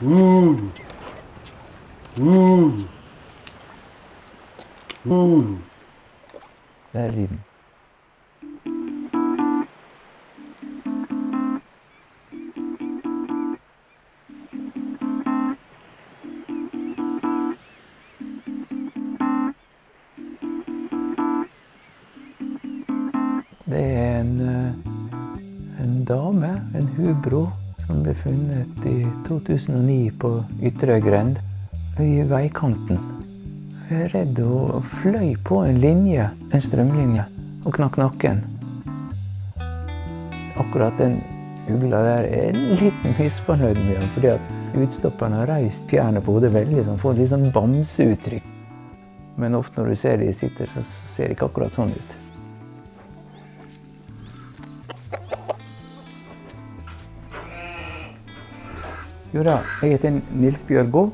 Det er lyden. Det er en, eh, en dame, en hubro, som ble funnet i 2009 på Ytterøygrend i veikanten. Jeg er redd og fløy på en linje, en strømlinje, og knakk nakken. Akkurat den ugla der er litt misfornøyd med fordi at utstopperne har reist fjærene på hodet veldig sånn, får litt sånn bamseuttrykk. Men ofte når du ser de sitter, så ser det ikke akkurat sånn ut. Jo da, jeg heter Nils Bjørgo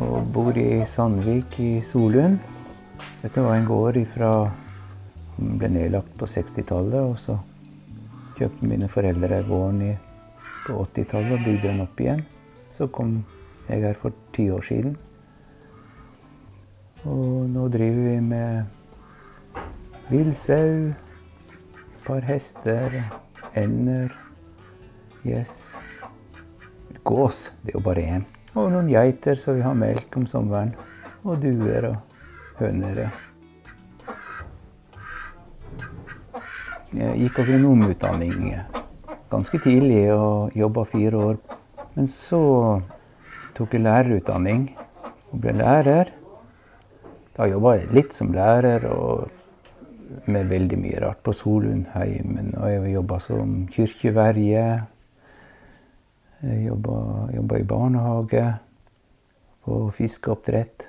og bor i Sandvik i Solund. Dette var en gård fra ble nedlagt på 60-tallet, og så kjøpte mine foreldre gården i, på 80-tallet og bygde den opp igjen. Så kom jeg her for ti år siden. Og nå driver vi med villsau, par hester, ender, gjess. Gås, det er jo bare én. Og noen geiter, så vi har melk om sommeren. Og duer og høner. Jeg gikk agronomutdanning ganske tidlig og jobba fire år. Men så tok jeg lærerutdanning og ble lærer. Da jobba jeg litt som lærer og med veldig mye rart på Solundheimen. Og jeg jobba som kirkeverge. Jeg jobba, i barnehage, på fiskeoppdrett.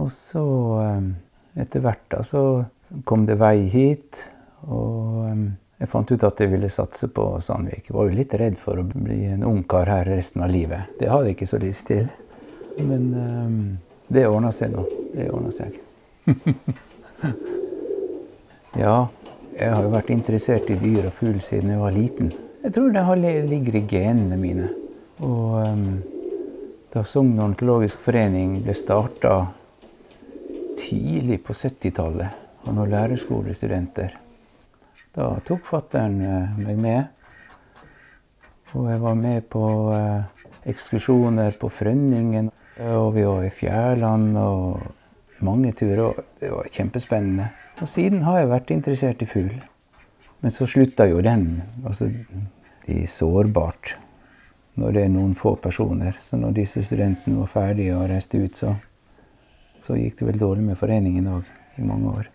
Og så, eh, etter hvert, da, så kom det vei hit. Og eh, jeg fant ut at jeg ville satse på Sandvik. Jeg var jo litt redd for å bli en ungkar her resten av livet. Det hadde jeg ikke så lyst til. Men um, det ordna seg nå. Det ordna seg. ja, jeg har jo vært interessert i dyr og fugl siden jeg var liten. Jeg tror det ligger i genene mine. Og um, da Sogn ornitologisk forening ble starta tidlig på 70-tallet, og noen lærerskolestudenter, da tok fattern meg med. Og jeg var med på uh, ekskursjoner på Frønningen. Og vi var i Fjærland og mange turer. Og det var kjempespennende. Og siden har jeg vært interessert i fugl. Men så slutta jo den. Altså, er sårbart når det er noen få personer. Så når disse studentene var ferdige og reiste ut, så, så gikk det vel dårlig med foreningen òg i mange år.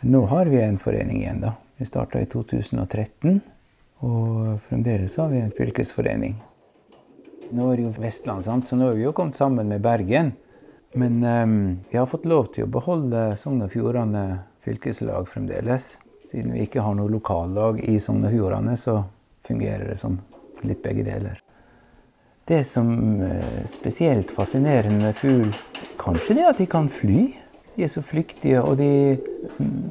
Men nå har vi en forening igjen, da. Vi starta i 2013. Og fremdeles har vi en fylkesforening. Nå er det jo Vestland, sant? så nå har vi jo kommet sammen med Bergen. Men um, vi har fått lov til å beholde Sogn og Fjordane fylkeslag fremdeles. Siden vi ikke har noe lokallag i Sogn og Fjordane, så fungerer det som litt begge deler. Det som er spesielt fascinerende med fugl, kanskje det at de kan fly. De er så flyktige, og de,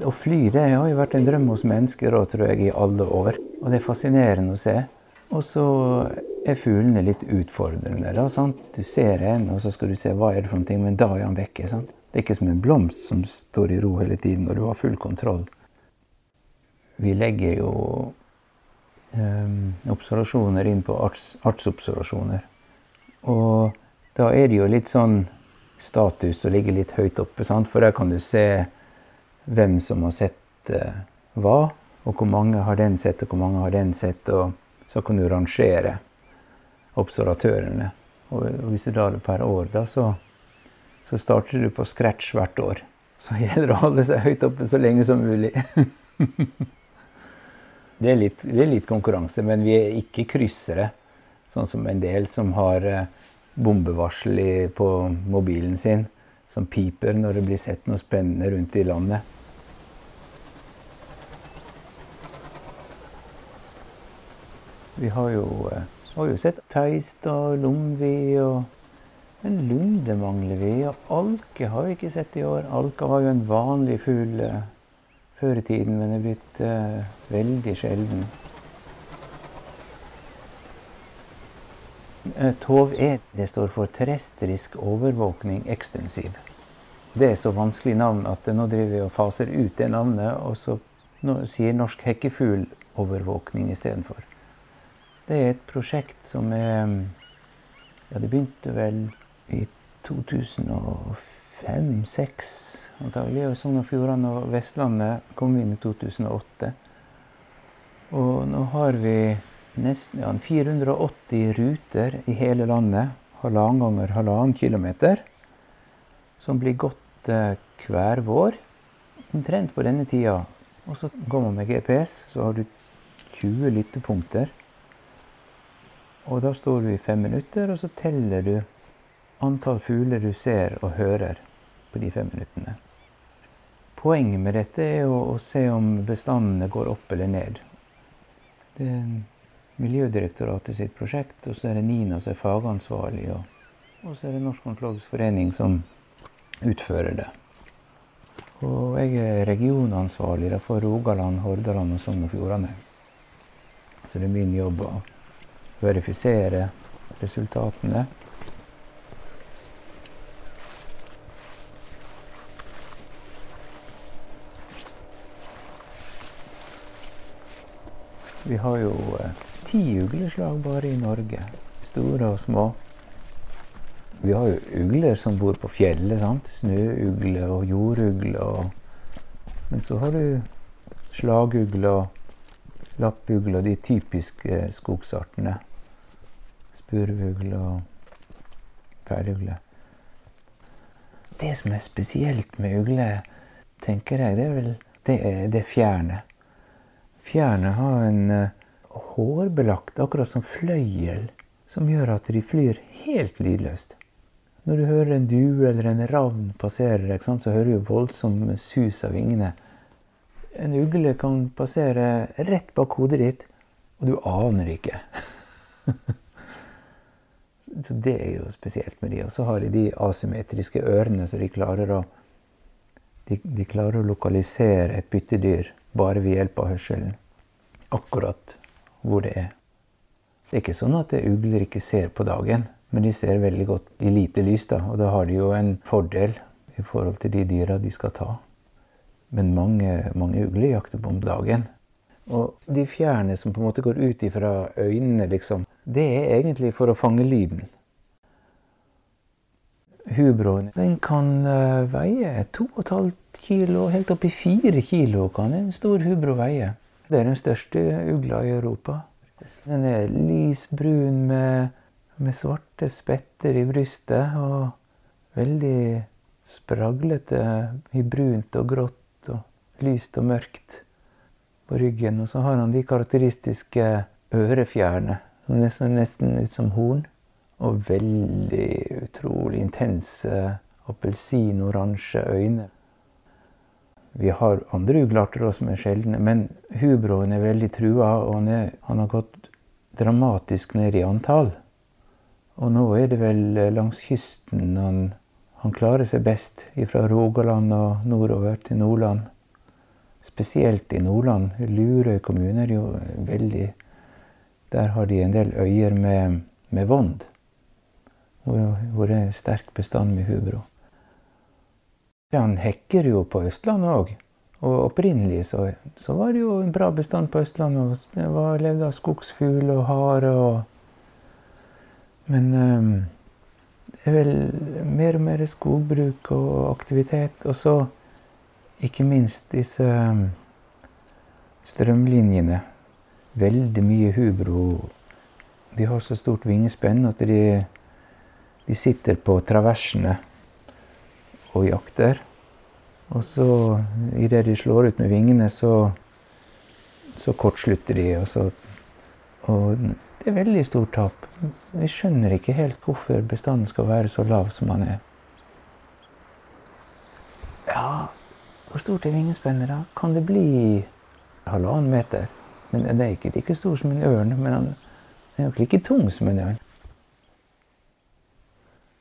å fly det har jo vært en drøm hos mennesker også, tror jeg, i alle år. Og det er fascinerende å se. Og så er fuglene litt utfordrende. Da, sant? Du ser en, og så skal du se hva er det for noe, men da er han vekke. Sant? Det er ikke som en blomst som står i ro hele tiden, og du har full kontroll. Vi legger jo observasjoner inn på arts, artsobservasjoner. Og da er det jo litt sånn status å ligge litt høyt oppe, sant? for der kan du se hvem som har sett eh, hva, og hvor mange har den sett, og hvor mange har den sett. og så kan du rangere observatørene. Og hvis du drar det per år, da, så, så starter du på scratch hvert år. Så gjelder det å holde seg høyt oppe så lenge som mulig. det, er litt, det er litt konkurranse, men vi er ikke kryssere. Sånn som en del som har bombevarsel på mobilen sin, som piper når det blir sett noe spennende rundt i landet. Vi har jo, har jo sett Teistad, lomvi og Men lunde mangler vi. Og alke har vi ikke sett i år. Alka var jo en vanlig fugl uh, før i tiden, men er blitt uh, veldig sjelden. Eh, TOV-E det står for terrestrisk overvåkning ekstensiv. Det er så vanskelig navn at nå driver vi og faser ut det navnet, og så sier Norsk hekkefuglovervåkning istedenfor. Det er et prosjekt som er Ja, det begynte vel i 2005-2006 antagelig. Og Sogn og Fjordane og Vestlandet kom inn i 2008. Og nå har vi nesten ja, 480 ruter i hele landet, halvannen ganger halvannen kilometer, som blir gått eh, hver vår. Omtrent på denne tida. Og så går man med GPS, så har du 20 lyttepunkter. Og da står du i fem minutter, og så teller du antall fugler du ser og hører på de fem minuttene. Poenget med dette er å, å se om bestandene går opp eller ned. Det er Miljødirektoratet sitt prosjekt, og så er det NINA som er fagansvarlig. Og, og så er det Norsk Ontologisk forening som utfører det. Og jeg er regionansvarlig for Rogaland, Hordaland og Sogn og Fjordane. Så det er min jobb å verifisere resultatene. Vi har jo eh, ti ugleslag bare i Norge. Store og små. Vi har jo ugler som bor på fjellet. sant? Snøugle og jordugle. Og... Men så har du slagugle og lappugle og de typiske skogsartene. Spurvugle og pæreugle. Det som er spesielt med ugle, tenker jeg, det er vel det, det fjerne. Fjernet har en eh, hårbelagt, akkurat som fløyel, som gjør at de flyr helt lydløst. Når du hører en due eller en ravn passere, så hører du voldsom sus av vingene. En ugle kan passere rett bak hodet ditt, og du aner det ikke. så det er jo spesielt med de. Og så har de de asymmetriske ørene, så de klarer å, de, de klarer å lokalisere et byttedyr bare ved hjelp av hørselen. Akkurat hvor det er. Det er ikke sånn at ugler ikke ser på dagen, men de ser veldig godt i lite lys. da, Og da har de jo en fordel i forhold til de dyra de skal ta. Men mange, mange ugler jakter på om dagen. Og de fjerne som på en måte går ut ifra øynene, liksom, det er egentlig for å fange lyden. Hubroen den kan uh, veie 2,5 kilo, helt opp i 4 kilo kan en stor hubro veie. Det er den største ugla i Europa. Den er lysbrun med, med svarte spetter i brystet og veldig spraglete i brunt og grått og lyst og mørkt på ryggen. Og så har han de karakteristiske ørefjærene som ser nesten ut som horn. Og veldig utrolig intense appelsinoransje øyne. Vi har andre uglearter som er sjeldne, men hubroen er veldig trua, og han, han, har gått dramatisk ned i antall. Og nå er det vel langs kysten han, han klarer seg best, fra Rogaland og nordover til Nordland. Spesielt i Nordland. Lurøy kommune er jo veldig Der har de en del øyer med, med vond, hvor, har vært en sterk bestand med hubro. Han hekker jo på Østlandet òg. Og opprinnelig så, så, var det jo en bra bestand på Østlandet. Det var levd av skogsfugl og hare og Men um, det er vel mer og mer skogbruk og aktivitet. Og så ikke minst disse um, strømlinjene. Veldig mye hubro. De har så stort vingespenn at de, de sitter på traversene og jakter. Og så, idet de slår ut med vingene, så, så kortslutter de. Og, så, og det er veldig stort tap. Vi skjønner ikke helt hvorfor bestanden skal være så lav som den er. Ja, hvor stort er vingespennet, da? Kan det bli halvannen meter? Men den er ikke like stor som en ørn. Men den er jo ikke like tung som en ørn.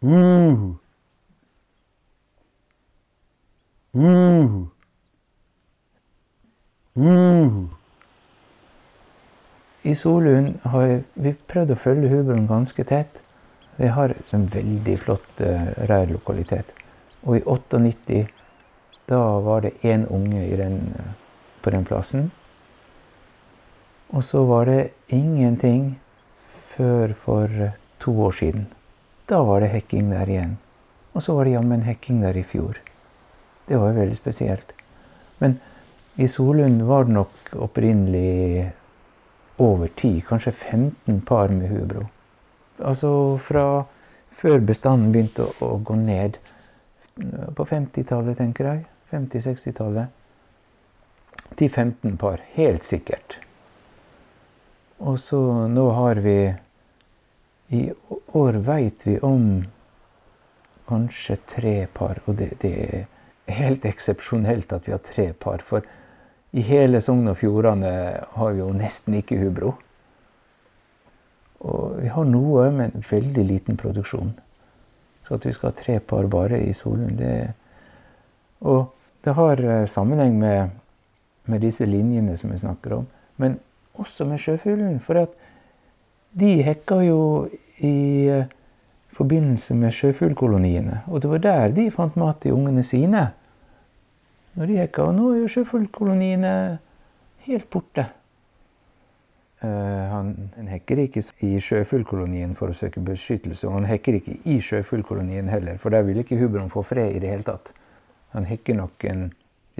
Mm. I Solund har vi prøvd å følge hubroen ganske tett. Det har en veldig flott uh, reirlokalitet. Og i 98 da var det én unge den, på den plassen. Og så var det ingenting før for to år siden. Da var det hekking der igjen. Og så var det jammen hekking der i fjor. Det var veldig spesielt. Men i Solund var det nok opprinnelig over ti, kanskje 15 par med hubro. Altså fra før bestanden begynte å gå ned. På 50-tallet, tenker jeg. 50-60-tallet. Til 15 par. Helt sikkert. Og så nå har vi I år veit vi om kanskje tre par. Og det, det, er helt eksepsjonelt at vi har tre par. For i hele Sogn og Fjordane har vi jo nesten ikke hubro. Og vi har noe, men veldig liten produksjon. Så at vi skal ha tre par bare i Solund, det Og det har eh, sammenheng med, med disse linjene som vi snakker om. Men også med sjøfuglen. For at de hekka jo i eh, forbindelse med sjøfuglkoloniene. Og det var der de fant mat til ungene sine. Når de hekka. Og nå er jo sjøfuglkoloniene helt borte. Uh, han, han, hekker ikke i sjøfuglkolonien for å søke beskyttelse. Og han hekker ikke i sjøfuglkolonien heller, for der vil ikke hubroen få fred i det hele tatt. Han hekker nok en,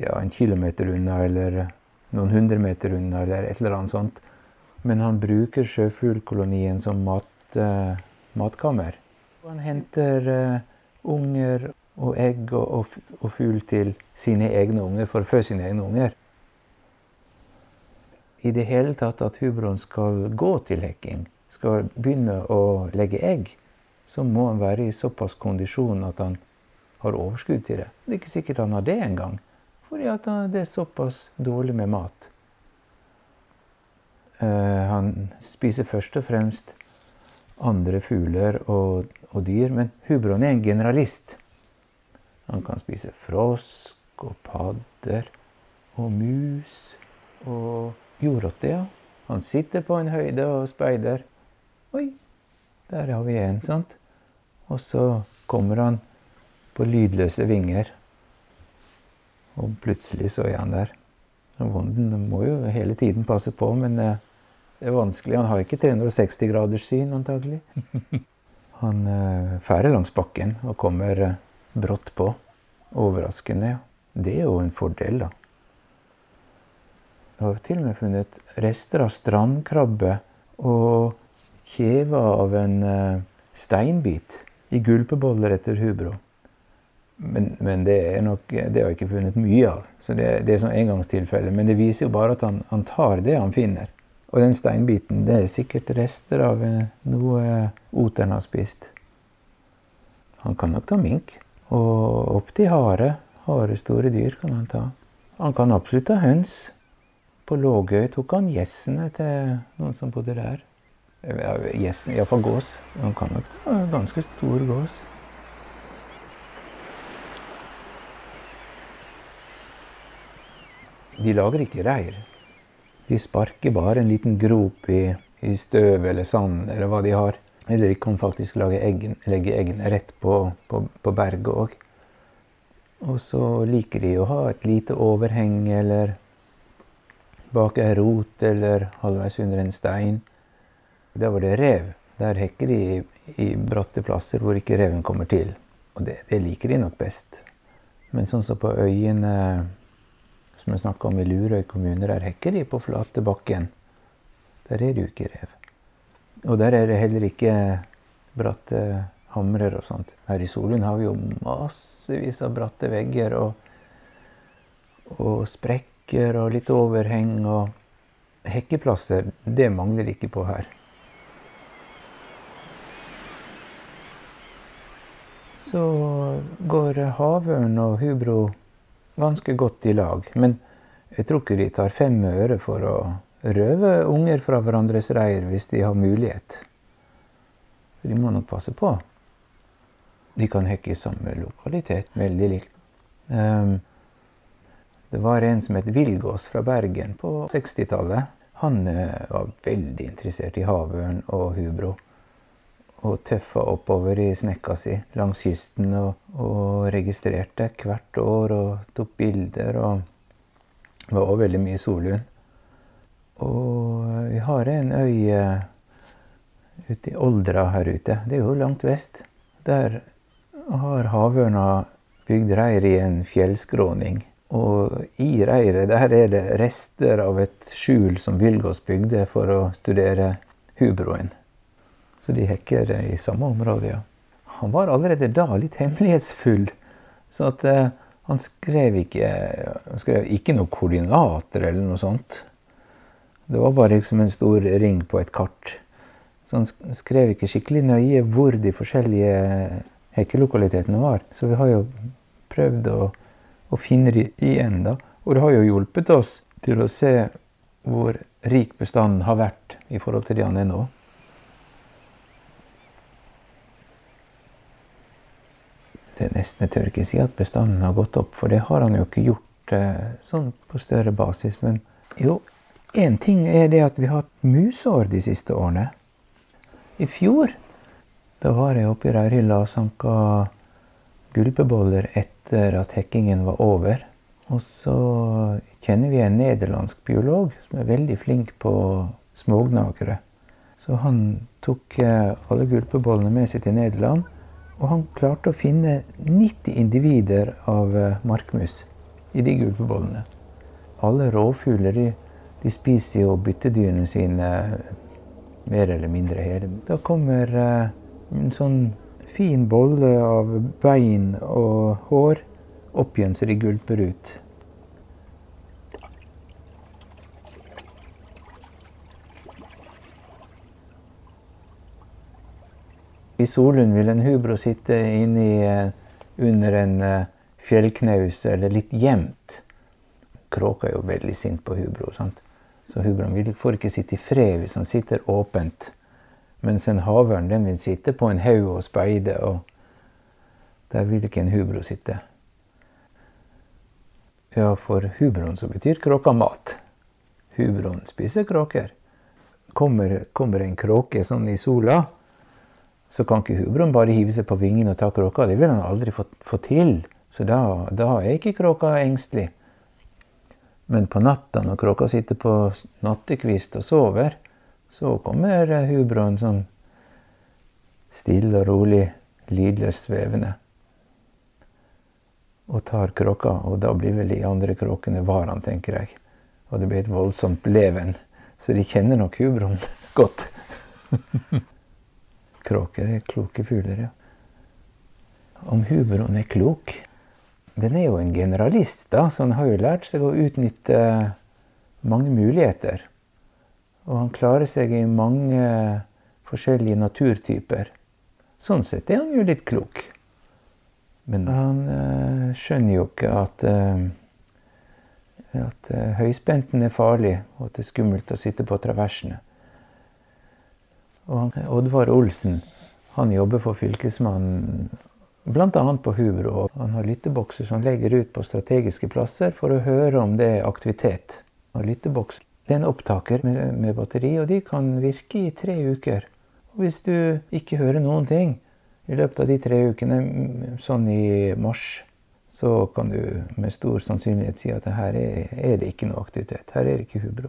ja, en kilometer unna, eller noen hundre meter unna, eller et eller annet sånt. Men han bruker sjøfuglkolonien som mat, uh, matkammer. Han henter uh, unger og egg og, og, og fugl til sine egne unger for å fø sine egne unger. I det hele tatt at hubroen skal gå til hekking, skal begynne å legge egg, så må han være i såpass kondisjon at han har overskudd til det. Det er ikke sikkert han har det engang, fordi det er såpass dårlig med mat. Uh, han spiser først og fremst andre fugler og, og dyr, men hubroen er en generalist. Han kan spise frosk og padder og mus og jordrotte, ja. Han sitter på en høyde og speider. Oi, der har vi en, sant? Og så kommer han på lydløse vinger. Og plutselig så er han der. Vonden må jo hele tiden passe på, men eh, det er vanskelig. Han har ikke 360 graders syn, antagelig. Han eh, færer langs bakken og kommer eh, brått på. Overraskende. Det er jo en fordel, da. Jeg har til og med funnet rester av strandkrabbe og kjeva av en uh, steinbit i gulpeboller etter hubro. Men, men det, nok, det, har jeg ikke funnet mye av. Så det, det er sånn engangstilfelle. Men det viser jo bare at han, han, tar det han finner. Og den steinbiten det er sikkert rester av uh, noe oteren har spist. Han kan nok ta mink. Og opp til hare. Hare store dyr kan han ta. Han kan absolutt ta høns. På Lågøy tok han gjessene til noen som bodde der. Gjessen, Iallfall gås. Han kan nok ta ganske stor gås. De lager ikke reir. De sparker bare en liten grop i, i støv eller sand eller hva de har. Eller de kan faktisk eggen, legge eggene rett på, på, på berget òg. Og så liker de å ha et lite overheng eller bak ei rot eller halvveis under en stein. Der var det rev. Der hekker de i, i bratte plasser hvor ikke reven kommer til. Og det, det liker de nok best. Men sånn som på øyene som jeg snakka om i Lurøy kommune, der hekker de på flate bakken. Der er det jo ikke rev. Og der er det heller ikke bratte hamrer og sånt. Her i Solund har vi jo massevis av bratte vegger og, og sprekker og litt overheng. Og hekkeplasser, det mangler det ikke på her. Så går havørn og hubro ganske godt i lag. Men jeg tror ikke de tar fem øre for å røve unger fra hverandres reir hvis de har mulighet. De må nok passe på. De kan hekke i samme lokalitet, veldig likt. Um, det var en som het Vilgås fra Bergen på 60-tallet. Han eh, var veldig interessert i havørn og hubro. Og tøffa oppover i snekka si langs kysten og, og registrerte hvert år og tok bilder. Og det var òg veldig mye solhund. Og vi har en øy eh, ute i Oldra her ute. Det er jo langt vest. Der har havørna bygd reir i en fjellskråning. Og i reiret der er det rester av et skjul som Vilgås bygde for å studere hubroen. Så de hekker i samme område, ja. Han var allerede da litt hemmelighetsfull. Så at eh, han skrev ikke, han skrev ikke noen koordinater eller noe sånt. Det var bare liksom en stor ring på et kart. Så han skrev ikke skikkelig nøye hvor de forskjellige hekkelokalitetene var. Så vi har jo prøvd å å finne dem igjen. da. Og det har jo hjulpet oss til å se hvor rik bestanden har vært i forhold til det han er nå. Er nesten jeg tør ikke si at bestanden har gått opp, for det har han jo ikke gjort eh, sånn på større basis. Men jo, én ting er det at vi har hatt musår de siste årene. I fjor da var jeg oppe i reirhylla og sanka gulpeboller etter at hekkingen var over. Og så kjenner vi en nederlandsk biolog som er veldig flink på smågnagere. Så han tok eh, alle gulpebollene med seg til Nederland. Og han klarte å finne 90 individer av eh, markmus i de gulpebollene. Alle rovfugler de, de spiser jo byttedyrene sine eh, mer eller mindre hele. Da kommer en sånn fin bolle av bein og hår opp igjen så de gulper ut. I Solund vil en hubro sitte inni eh, under en eh, fjellknaus eller litt gjemt. Kråka er jo veldig sint på hubro. sant? Så hubroen får ikke sitte i fred hvis han sitter åpent. Mens en havørn den vil sitte på en haug og speide, og der vil ikke en hubro sitte. Ja, for hubroen så betyr kråka mat. Hubroen spiser kråker. Kommer, kommer en kråke sånn i sola, så kan ikke hubroen bare hive seg på vingene og ta kråka. Det vil han aldri få, få til. Så da, da, er ikke kråka engstelig. Men på natta, når kråka sitter på nattekvist og sover, så kommer hubroen sånn stille og rolig, lydløst svevende. Og tar kråka, og da blir vel de andre kråkene varene, tenker jeg. Og det blir et voldsomt leven. Så de kjenner nok hubroen godt. Kråker er kloke fugler, ja. Om hubroen er klok? Den er jo en generalist, da, så han har jo lært seg å utnytte mange muligheter. Og han klarer seg i mange forskjellige naturtyper. Sånn sett er han jo litt klok. Men han øh, skjønner jo ikke at, øh, at øh, høyspenten er farlig, og at det er skummelt å sitte på traversene. Og Oddvar Olsen han jobber for Fylkesmannen bl.a. på Hubro. Han har lyttebokser som legger ut på strategiske plasser for å høre om det er aktivitet. Og lytteboks det er en opptaker med, med, batteri, og de kan virke i tre uker. Og hvis du ikke hører noen ting i løpet av de tre ukene, sånn i mars, så kan du med stor sannsynlighet si at her er, er det ikke noe aktivitet. Her er det ikke hubro.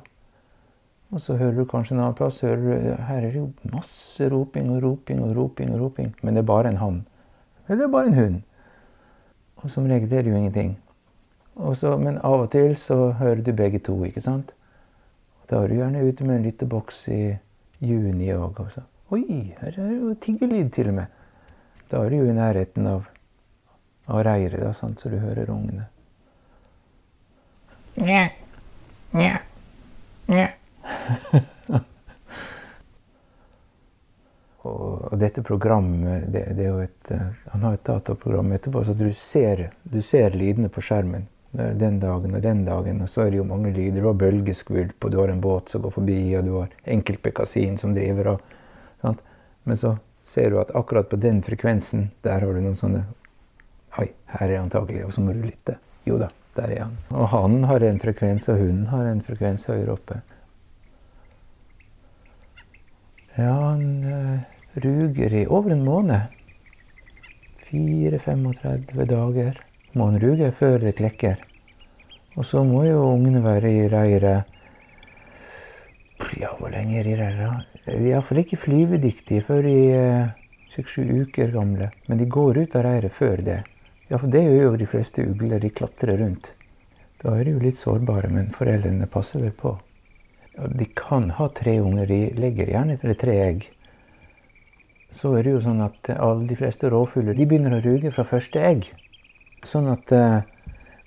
Og så hører du kanskje en annen plass hører du, her er det jo masse roping og roping og roping. og roping, Men det er bare en hann. Eller det er bare en hund. Og som regel er det jo ingenting. Så, men av og til så hører du begge to. ikke sant? Da er du gjerne ute med en liten boks i juni òg. Oi, her er det jo tiggerlyd, til og med. Da er du jo i nærheten av, av reiret, da, sant, så du hører ungene. Nja, nja, nja. Og, dette programmet, det, det, er jo et eh, Han har et dataprogram etterpå, så du ser, du ser lydene på skjermen. Den dagen og den dagen. Og så er det jo mange lyder. Du har bølgeskvulp, og du har en båt som går forbi, og du har enkeltbekkasin som driver og sant? Men så ser du at akkurat på den frekvensen, der har du noen sånne Oi, her er antagelig, og så må du lytte. Jo da, der er han. Og han har en frekvens, og hunden har en frekvens høyere oppe. Ja, han uh, ruger i over en måned. 4-35 dager må han ruge før det klekker. Og så må jo ungene være i reiret Ja, hvor lenge er de der, da? De er iallfall ikke flyvedyktige før de er seks-sju uker gamle. Men de går ut av reiret før det. Ja, for det gjør jo de fleste ugler. De klatrer rundt. Da er de jo litt sårbare, men foreldrene passer vel på. De kan ha tre unger. De legger gjerne til tre egg. Så er det jo sånn at alle de fleste rovfugler de begynner å ruge fra første egg. Sånn at uh,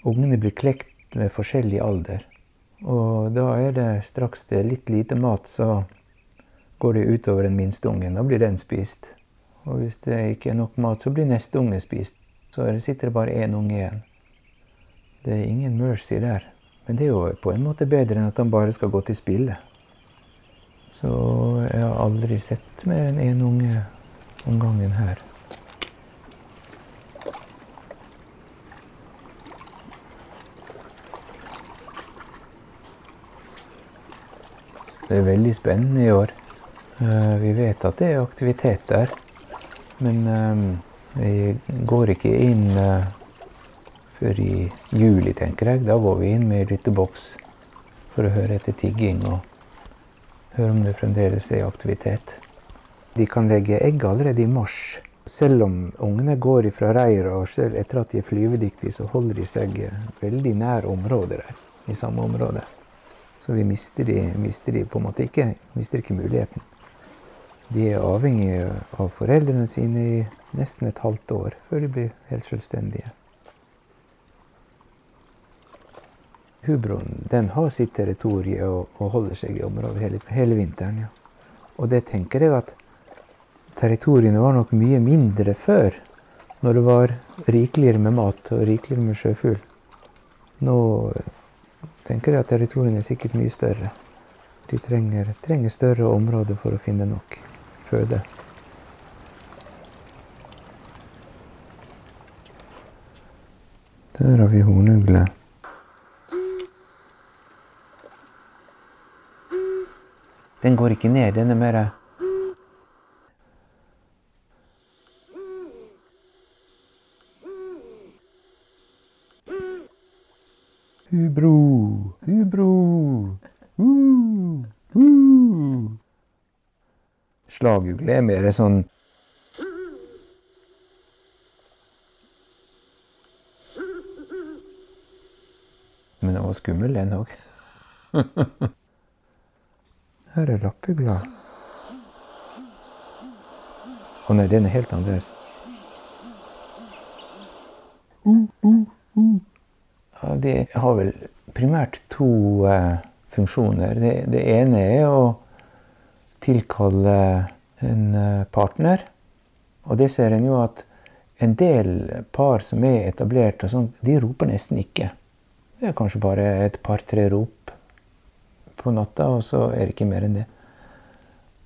ungene blir klekt med forskjellig alder. Og da er det straks det er litt lite mat, så går det utover den minste ungen. Da blir den spist. Og hvis det ikke er nok mat, så blir neste unge spist. Så sitter det bare én unge igjen. Det er ingen mercy der. Men det er jo på en måte bedre enn at han bare skal gå til spille. Så jeg har aldri sett mer enn én unge om gangen her. Det er veldig spennende i år. Eh, vi vet at det er aktivitet der. Men eh, vi går ikke inn eh, før i juli, tenker jeg. Da går vi inn med lytteboks for å høre etter tigging og høre om det fremdeles er aktivitet. De kan legge egg allerede i mars. Selv om ungene går fra reiret og selv etter at de er flyvedyktige, så holder de seg veldig nær området der. I samme område. Så vi mister de, mister de på en måte ikke, mister ikke muligheten. De er avhengige av foreldrene sine i nesten et halvt år før de blir helt selvstendige. Hubroen den har sitt territorium og, og, holder seg i området hele, hele vinteren. Ja. Og det tenker jeg at territoriene var nok mye mindre før, når det var rikeligere med mat og rikeligere med sjøfugl. Nå tenker jeg at territoriene er sikkert mye større. De trenger, trenger større områder for å finne nok føde. Der har vi hornugle. Den går ikke ned. Den er mer Hubro, hubro, uh, uh. Slagugle er mer sånn Men den var skummel, den òg. Her er lappugla. Å nei, den er helt annerledes. Ja, de har vel primært to uh, funksjoner. Det, det, ene er å tilkalle en uh, partner. Og det ser en jo at en del par som er etablert, og sånt, de roper nesten ikke. Det er kanskje bare et par-tre rop på natta, og så er det ikke mer enn det.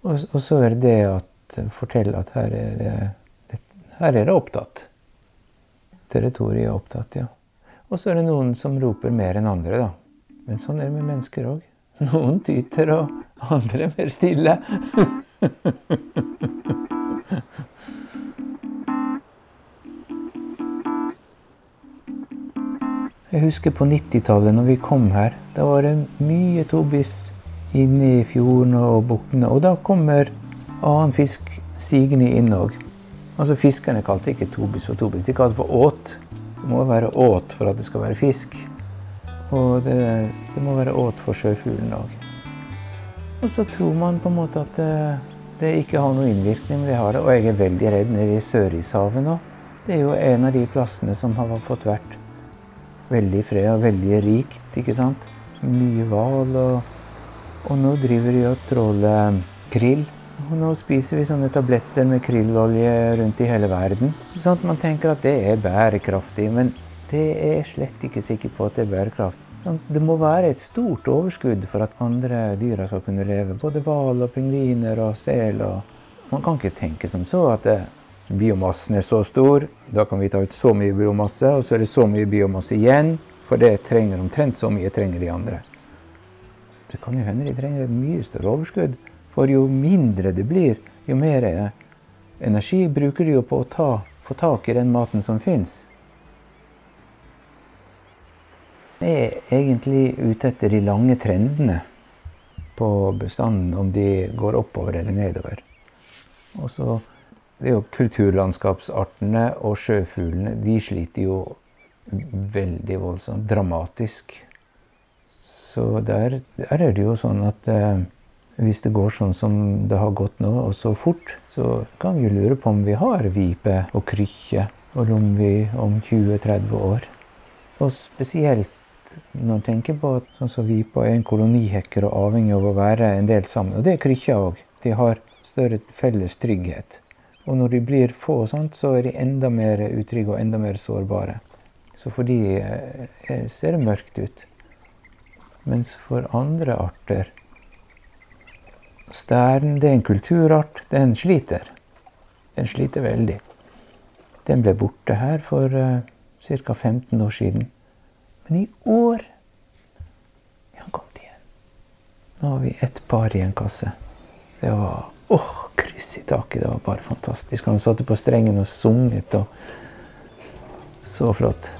Og, og så er det det at fortelle at her er det, her er det opptatt. Territoriet er opptatt, ja. Og så er det noen som roper mer enn andre, da. Men sånn er det med mennesker òg. Noen tyter, og andre er mer stille. Jeg husker på 90-tallet, når vi kom her. Da var det mye tobis inne i fjordene og buktene. Og da kommer annen fisk sigende inn òg. Altså Fiskerne kalte ikke tobis for tobis, de kalte det for åt. Det må være åt for at det skal være fisk. Og det, det må være åt for sjøfuglen òg. Og så tror man på en måte at det, det ikke har noen innvirkning, men det har det. Og jeg er veldig redd nede i Sørishavet nå. Det er jo en av de plassene som har fått vært veldig fred og veldig rikt, ikke sant. Mye hval. Og, og, nå driver de og tråler krill. Og nå spiser vi sånne tabletter med krillolje rundt i hele verden. Sånn at man tenker at det er bærekraftig, men det er jeg slett ikke sikker på at det er bærekraftig. Sånn, det må være et stort overskudd for at andre dyr skal kunne leve. Både hval og pingviner og sel. Og man kan ikke tenke som så at det, biomassen er så stor, da kan vi ta ut så mye biomasse, og så er det så mye biomasse igjen, for det trenger omtrent så mye trenger de andre. Det kan jo hende de trenger et mye større overskudd For jo mindre det blir, jo mer energi bruker de jo på å ta, få tak i den maten som fins. Jeg er egentlig ute etter de lange trendene på bestanden, om de går oppover eller nedover. Og så det er jo kulturlandskapsartene og sjøfuglene. De sliter jo veldig voldsomt. Dramatisk. Så der, der er det jo sånn at eh, hvis det går sånn som det har gått nå, og så fort, så kan vi jo lure på om vi har vipe og krykkje og lomvi om 20-30 år. Og spesielt når en tenker på at sånn som vipa er en kolonihekker og avhengig av å være en del sammen. Og det er krykkja òg. De har større felles trygghet. Og når de blir få, sånt, så er de enda mer utrygge og enda mer sårbare. Så for de eh, ser det mørkt ut. Mens for andre arter Stæren det er en kulturart. Den sliter. Den sliter veldig. Den ble borte her for uh, ca. 15 år siden. Men i år er han kommet igjen. Nå har vi ett par i en kasse. Det var åh, kryss i taket. Det var bare fantastisk. Han satte på strengen og sunget. og Så flott.